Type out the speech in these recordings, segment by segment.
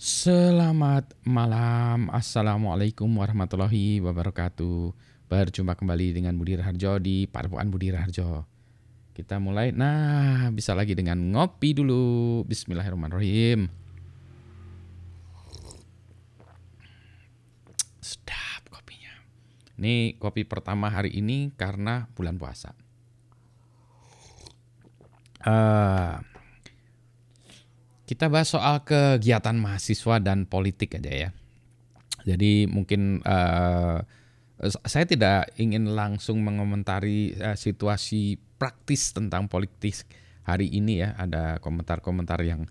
Selamat malam, Assalamualaikum warahmatullahi wabarakatuh. Berjumpa kembali dengan Budi Raharjo di Padepokan Budi Raharjo. Kita mulai, nah bisa lagi dengan ngopi dulu. Bismillahirrahmanirrahim. Sedap kopinya. Ini kopi pertama hari ini karena bulan puasa. Uh, kita bahas soal kegiatan mahasiswa dan politik aja ya. Jadi mungkin uh, saya tidak ingin langsung mengomentari uh, situasi praktis tentang politik hari ini ya. Ada komentar-komentar yang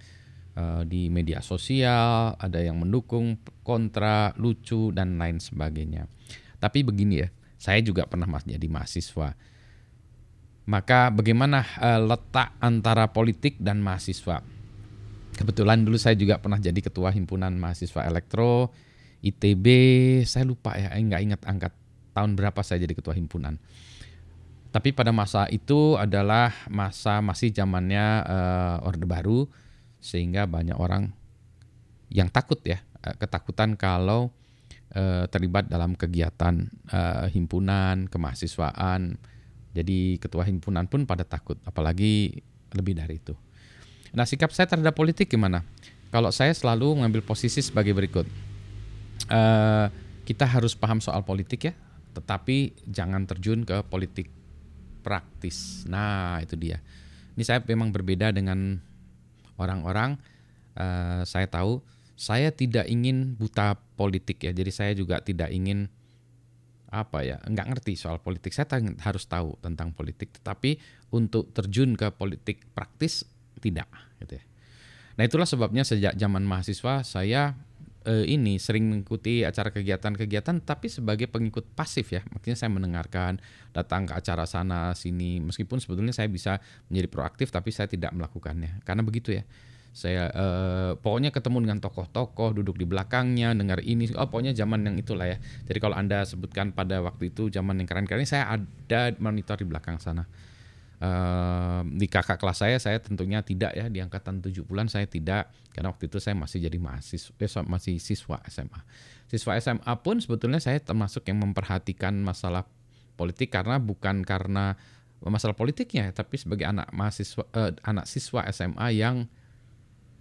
uh, di media sosial, ada yang mendukung, kontra, lucu dan lain sebagainya. Tapi begini ya, saya juga pernah jadi mahasiswa. Maka bagaimana letak antara politik dan mahasiswa? Kebetulan dulu saya juga pernah jadi ketua himpunan mahasiswa elektro ITB. Saya lupa ya, nggak ingat angkat tahun berapa saya jadi ketua himpunan. Tapi pada masa itu adalah masa masih zamannya uh, Orde Baru, sehingga banyak orang yang takut ya, eh, ketakutan kalau uh, terlibat dalam kegiatan uh, himpunan kemahasiswaan. Jadi ketua himpunan pun pada takut, apalagi lebih dari itu. Nah, sikap saya terhadap politik gimana? Kalau saya selalu mengambil posisi sebagai berikut. Uh, kita harus paham soal politik ya, tetapi jangan terjun ke politik praktis. Nah, itu dia. Ini saya memang berbeda dengan orang-orang. Uh, saya tahu saya tidak ingin buta politik ya. Jadi saya juga tidak ingin apa ya nggak ngerti soal politik saya harus tahu tentang politik tetapi untuk terjun ke politik praktis tidak gitu ya. Nah itulah sebabnya sejak zaman mahasiswa saya eh, ini sering mengikuti acara kegiatan-kegiatan tapi sebagai pengikut pasif ya. Maksudnya saya mendengarkan, datang ke acara sana sini meskipun sebetulnya saya bisa menjadi proaktif tapi saya tidak melakukannya. Karena begitu ya. Saya eh, pokoknya ketemu dengan tokoh-tokoh, duduk di belakangnya, dengar ini. Oh, pokoknya zaman yang itulah ya. Jadi kalau Anda sebutkan pada waktu itu zaman yang keren-keren saya ada monitor di belakang sana Di kakak kelas saya saya tentunya tidak ya di angkatan 7 bulan saya tidak karena waktu itu saya masih jadi mahasiswa eh, masih siswa SMA. Siswa SMA pun sebetulnya saya termasuk yang memperhatikan masalah politik karena bukan karena masalah politiknya tapi sebagai anak mahasiswa uh, anak siswa SMA yang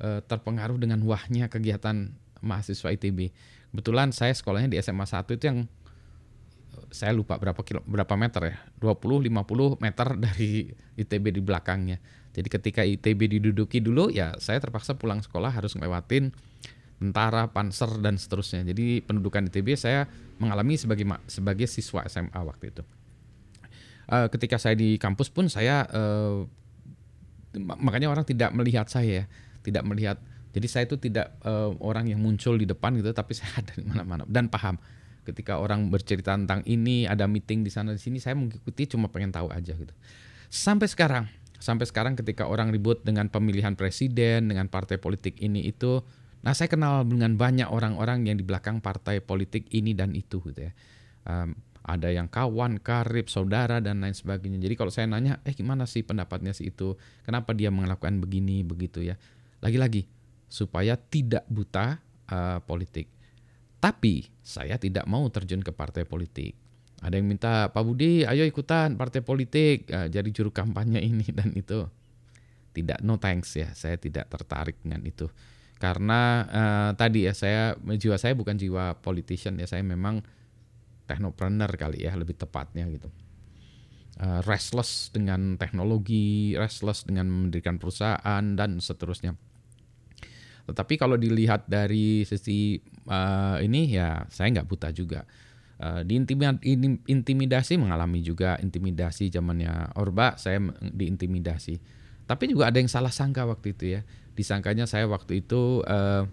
uh, terpengaruh dengan wahnya kegiatan mahasiswa ITB. Kebetulan saya sekolahnya di SMA 1 itu yang saya lupa berapa kilo berapa meter ya? 20 50 meter dari ITB di belakangnya. Jadi ketika ITB diduduki dulu ya saya terpaksa pulang sekolah harus ngelewatin tentara panser dan seterusnya. Jadi pendudukan ITB saya mengalami sebagai sebagai siswa SMA waktu itu. Uh, ketika saya di kampus pun saya uh, makanya orang tidak melihat saya tidak melihat. Jadi saya itu tidak uh, orang yang muncul di depan gitu tapi saya ada di mana-mana dan paham ketika orang bercerita tentang ini ada meeting di sana di sini saya mengikuti cuma pengen tahu aja gitu sampai sekarang sampai sekarang ketika orang ribut dengan pemilihan presiden dengan partai politik ini itu nah saya kenal dengan banyak orang-orang yang di belakang partai politik ini dan itu gitu ya um, ada yang kawan, karib, saudara dan lain sebagainya. Jadi kalau saya nanya, eh gimana sih pendapatnya si itu? Kenapa dia melakukan begini begitu ya? Lagi-lagi supaya tidak buta uh, politik. Tapi saya tidak mau terjun ke partai politik. Ada yang minta Pak Budi, ayo ikutan partai politik, uh, jadi juru kampanye ini dan itu. Tidak, no thanks ya. Saya tidak tertarik dengan itu. Karena uh, tadi ya saya jiwa saya bukan jiwa politician ya. Saya memang technopreneur kali ya lebih tepatnya gitu. Uh, restless dengan teknologi, restless dengan mendirikan perusahaan dan seterusnya. Tetapi kalau dilihat dari sisi uh, ini ya saya nggak buta juga. Uh, di intimidasi mengalami juga intimidasi zamannya Orba saya diintimidasi. Tapi juga ada yang salah sangka waktu itu ya. Disangkanya saya waktu itu uh,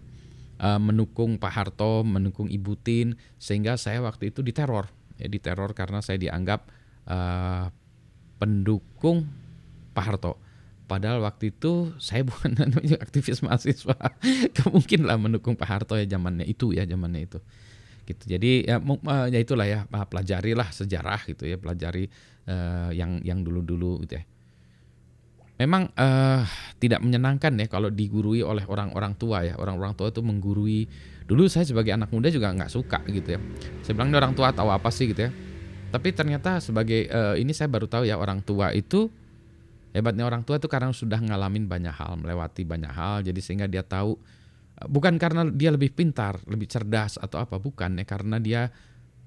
uh, mendukung Pak Harto, mendukung Ibu Tin sehingga saya waktu itu diteror. Ya diteror karena saya dianggap uh, pendukung Pak Harto. Padahal waktu itu saya bukan aktivis mahasiswa. Mungkin lah mendukung Pak Harto ya zamannya itu ya zamannya itu. Gitu. Jadi ya, ya itulah ya pelajarilah sejarah gitu ya pelajari uh, yang yang dulu-dulu gitu ya. memang uh, tidak menyenangkan ya kalau digurui oleh orang-orang tua ya. Orang-orang tua itu menggurui. Dulu saya sebagai anak muda juga nggak suka gitu ya. Saya bilang orang tua tahu apa sih gitu ya. Tapi ternyata sebagai uh, ini saya baru tahu ya orang tua itu hebatnya orang tua itu karena sudah ngalamin banyak hal, melewati banyak hal, jadi sehingga dia tahu eh, bukan karena dia lebih pintar, lebih cerdas atau apa, bukan ya karena dia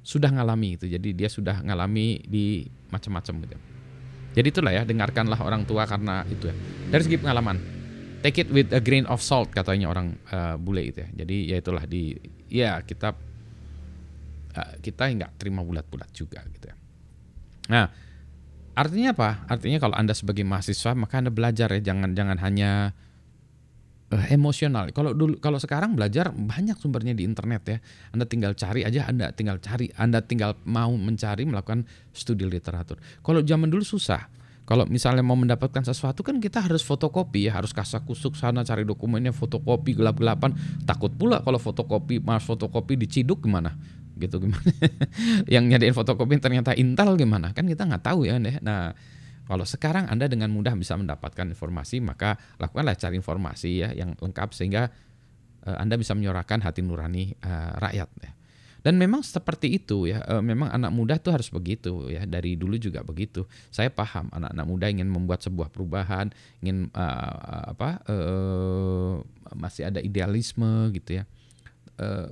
sudah ngalami itu. Jadi dia sudah ngalami di macam-macam gitu. Jadi itulah ya, dengarkanlah orang tua karena itu ya. Dari segi pengalaman, take it with a grain of salt katanya orang uh, bule itu ya. Jadi ya itulah di ya kita uh, kita nggak terima bulat-bulat juga gitu ya. Nah, artinya apa? Artinya kalau anda sebagai mahasiswa maka anda belajar ya, jangan jangan hanya uh, emosional. Kalau dulu kalau sekarang belajar banyak sumbernya di internet ya. Anda tinggal cari aja, Anda tinggal cari, Anda tinggal mau mencari melakukan studi literatur. Kalau zaman dulu susah. Kalau misalnya mau mendapatkan sesuatu kan kita harus fotokopi ya, harus kasak kusuk sana cari dokumennya, fotokopi gelap-gelapan. Takut pula kalau fotokopi, mas fotokopi diciduk gimana? Gitu gimana? Yang nyadiin fotokopi ternyata Intel gimana? Kan kita nggak tahu ya, Nah, kalau sekarang Anda dengan mudah bisa mendapatkan informasi, maka lakukanlah cari informasi ya yang lengkap sehingga uh, Anda bisa menyuarakan hati nurani uh, rakyat ya. Dan memang seperti itu ya, uh, memang anak muda tuh harus begitu ya. Dari dulu juga begitu. Saya paham anak-anak muda ingin membuat sebuah perubahan, ingin uh, apa uh, masih ada idealisme gitu ya. Uh,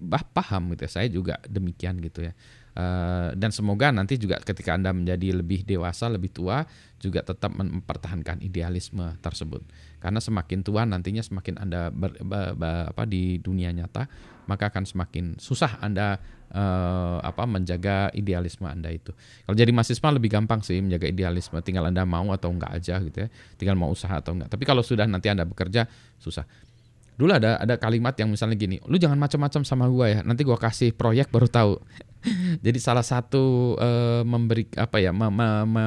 bah paham gitu ya. Saya juga demikian gitu ya. Uh, dan semoga nanti juga ketika Anda menjadi lebih dewasa, lebih tua, juga tetap mempertahankan idealisme tersebut. Karena semakin tua nantinya semakin Anda ber, ber, ber, apa di dunia nyata, maka akan semakin susah Anda uh, apa menjaga idealisme Anda itu. Kalau jadi mahasiswa lebih gampang sih menjaga idealisme, tinggal Anda mau atau enggak aja gitu ya. Tinggal mau usaha atau enggak. Tapi kalau sudah nanti Anda bekerja susah. Dulu ada ada kalimat yang misalnya gini, lu jangan macam-macam sama gua ya. Nanti gua kasih proyek baru tahu. Jadi salah satu uh, memberi apa ya me, me, me,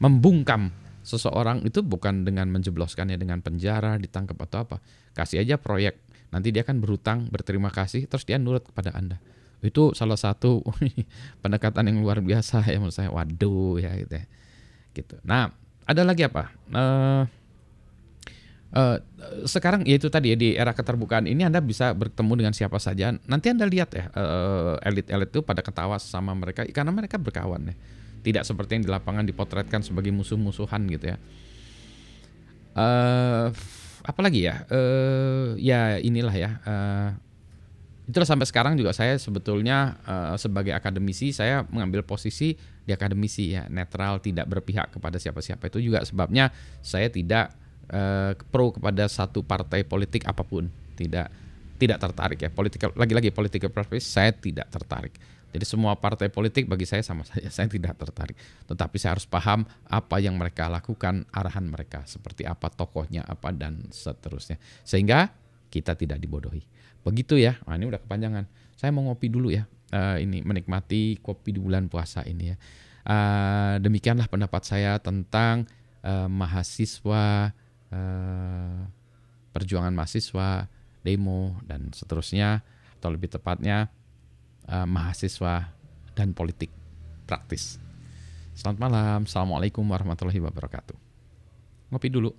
membungkam seseorang itu bukan dengan menjebloskannya dengan penjara, ditangkap atau apa. Kasih aja proyek. Nanti dia akan berutang, berterima kasih, terus dia nurut kepada Anda. Itu salah satu pendekatan yang luar biasa ya menurut saya. Waduh ya gitu ya. Gitu. Nah, ada lagi apa? Uh, Uh, sekarang ya itu tadi ya di era keterbukaan ini Anda bisa bertemu dengan siapa saja. Nanti Anda lihat ya uh, elit-elit itu pada ketawa sama mereka karena mereka berkawan ya. Tidak seperti yang di lapangan dipotretkan sebagai musuh-musuhan gitu ya. Uh, apalagi ya? Uh, ya inilah ya. Uh, itulah sampai sekarang juga saya sebetulnya uh, sebagai akademisi saya mengambil posisi di akademisi ya netral tidak berpihak kepada siapa-siapa itu juga sebabnya saya tidak uh, pro kepada satu partai politik apa pun. Tidak tidak tertarik ya. Politik lagi-lagi political preference saya tidak tertarik. Jadi semua partai politik bagi saya sama saja saya tidak tertarik. Tetapi saya harus paham apa yang mereka lakukan arahan mereka seperti apa tokohnya apa dan seterusnya. Sehingga kita tidak dibodohi. Begitu ya. Nah, ini udah kepanjangan. Saya mau ngopi dulu ya. Uh, ini menikmati kopi di bulan puasa ini ya. Uh, demikianlah pendapat saya tentang uh, mahasiswa Eh, perjuangan mahasiswa, demo dan seterusnya atau lebih tepatnya uh, mahasiswa dan politik praktis. Selamat malam, assalamualaikum warahmatullahi wabarakatuh. Ngopi dulu.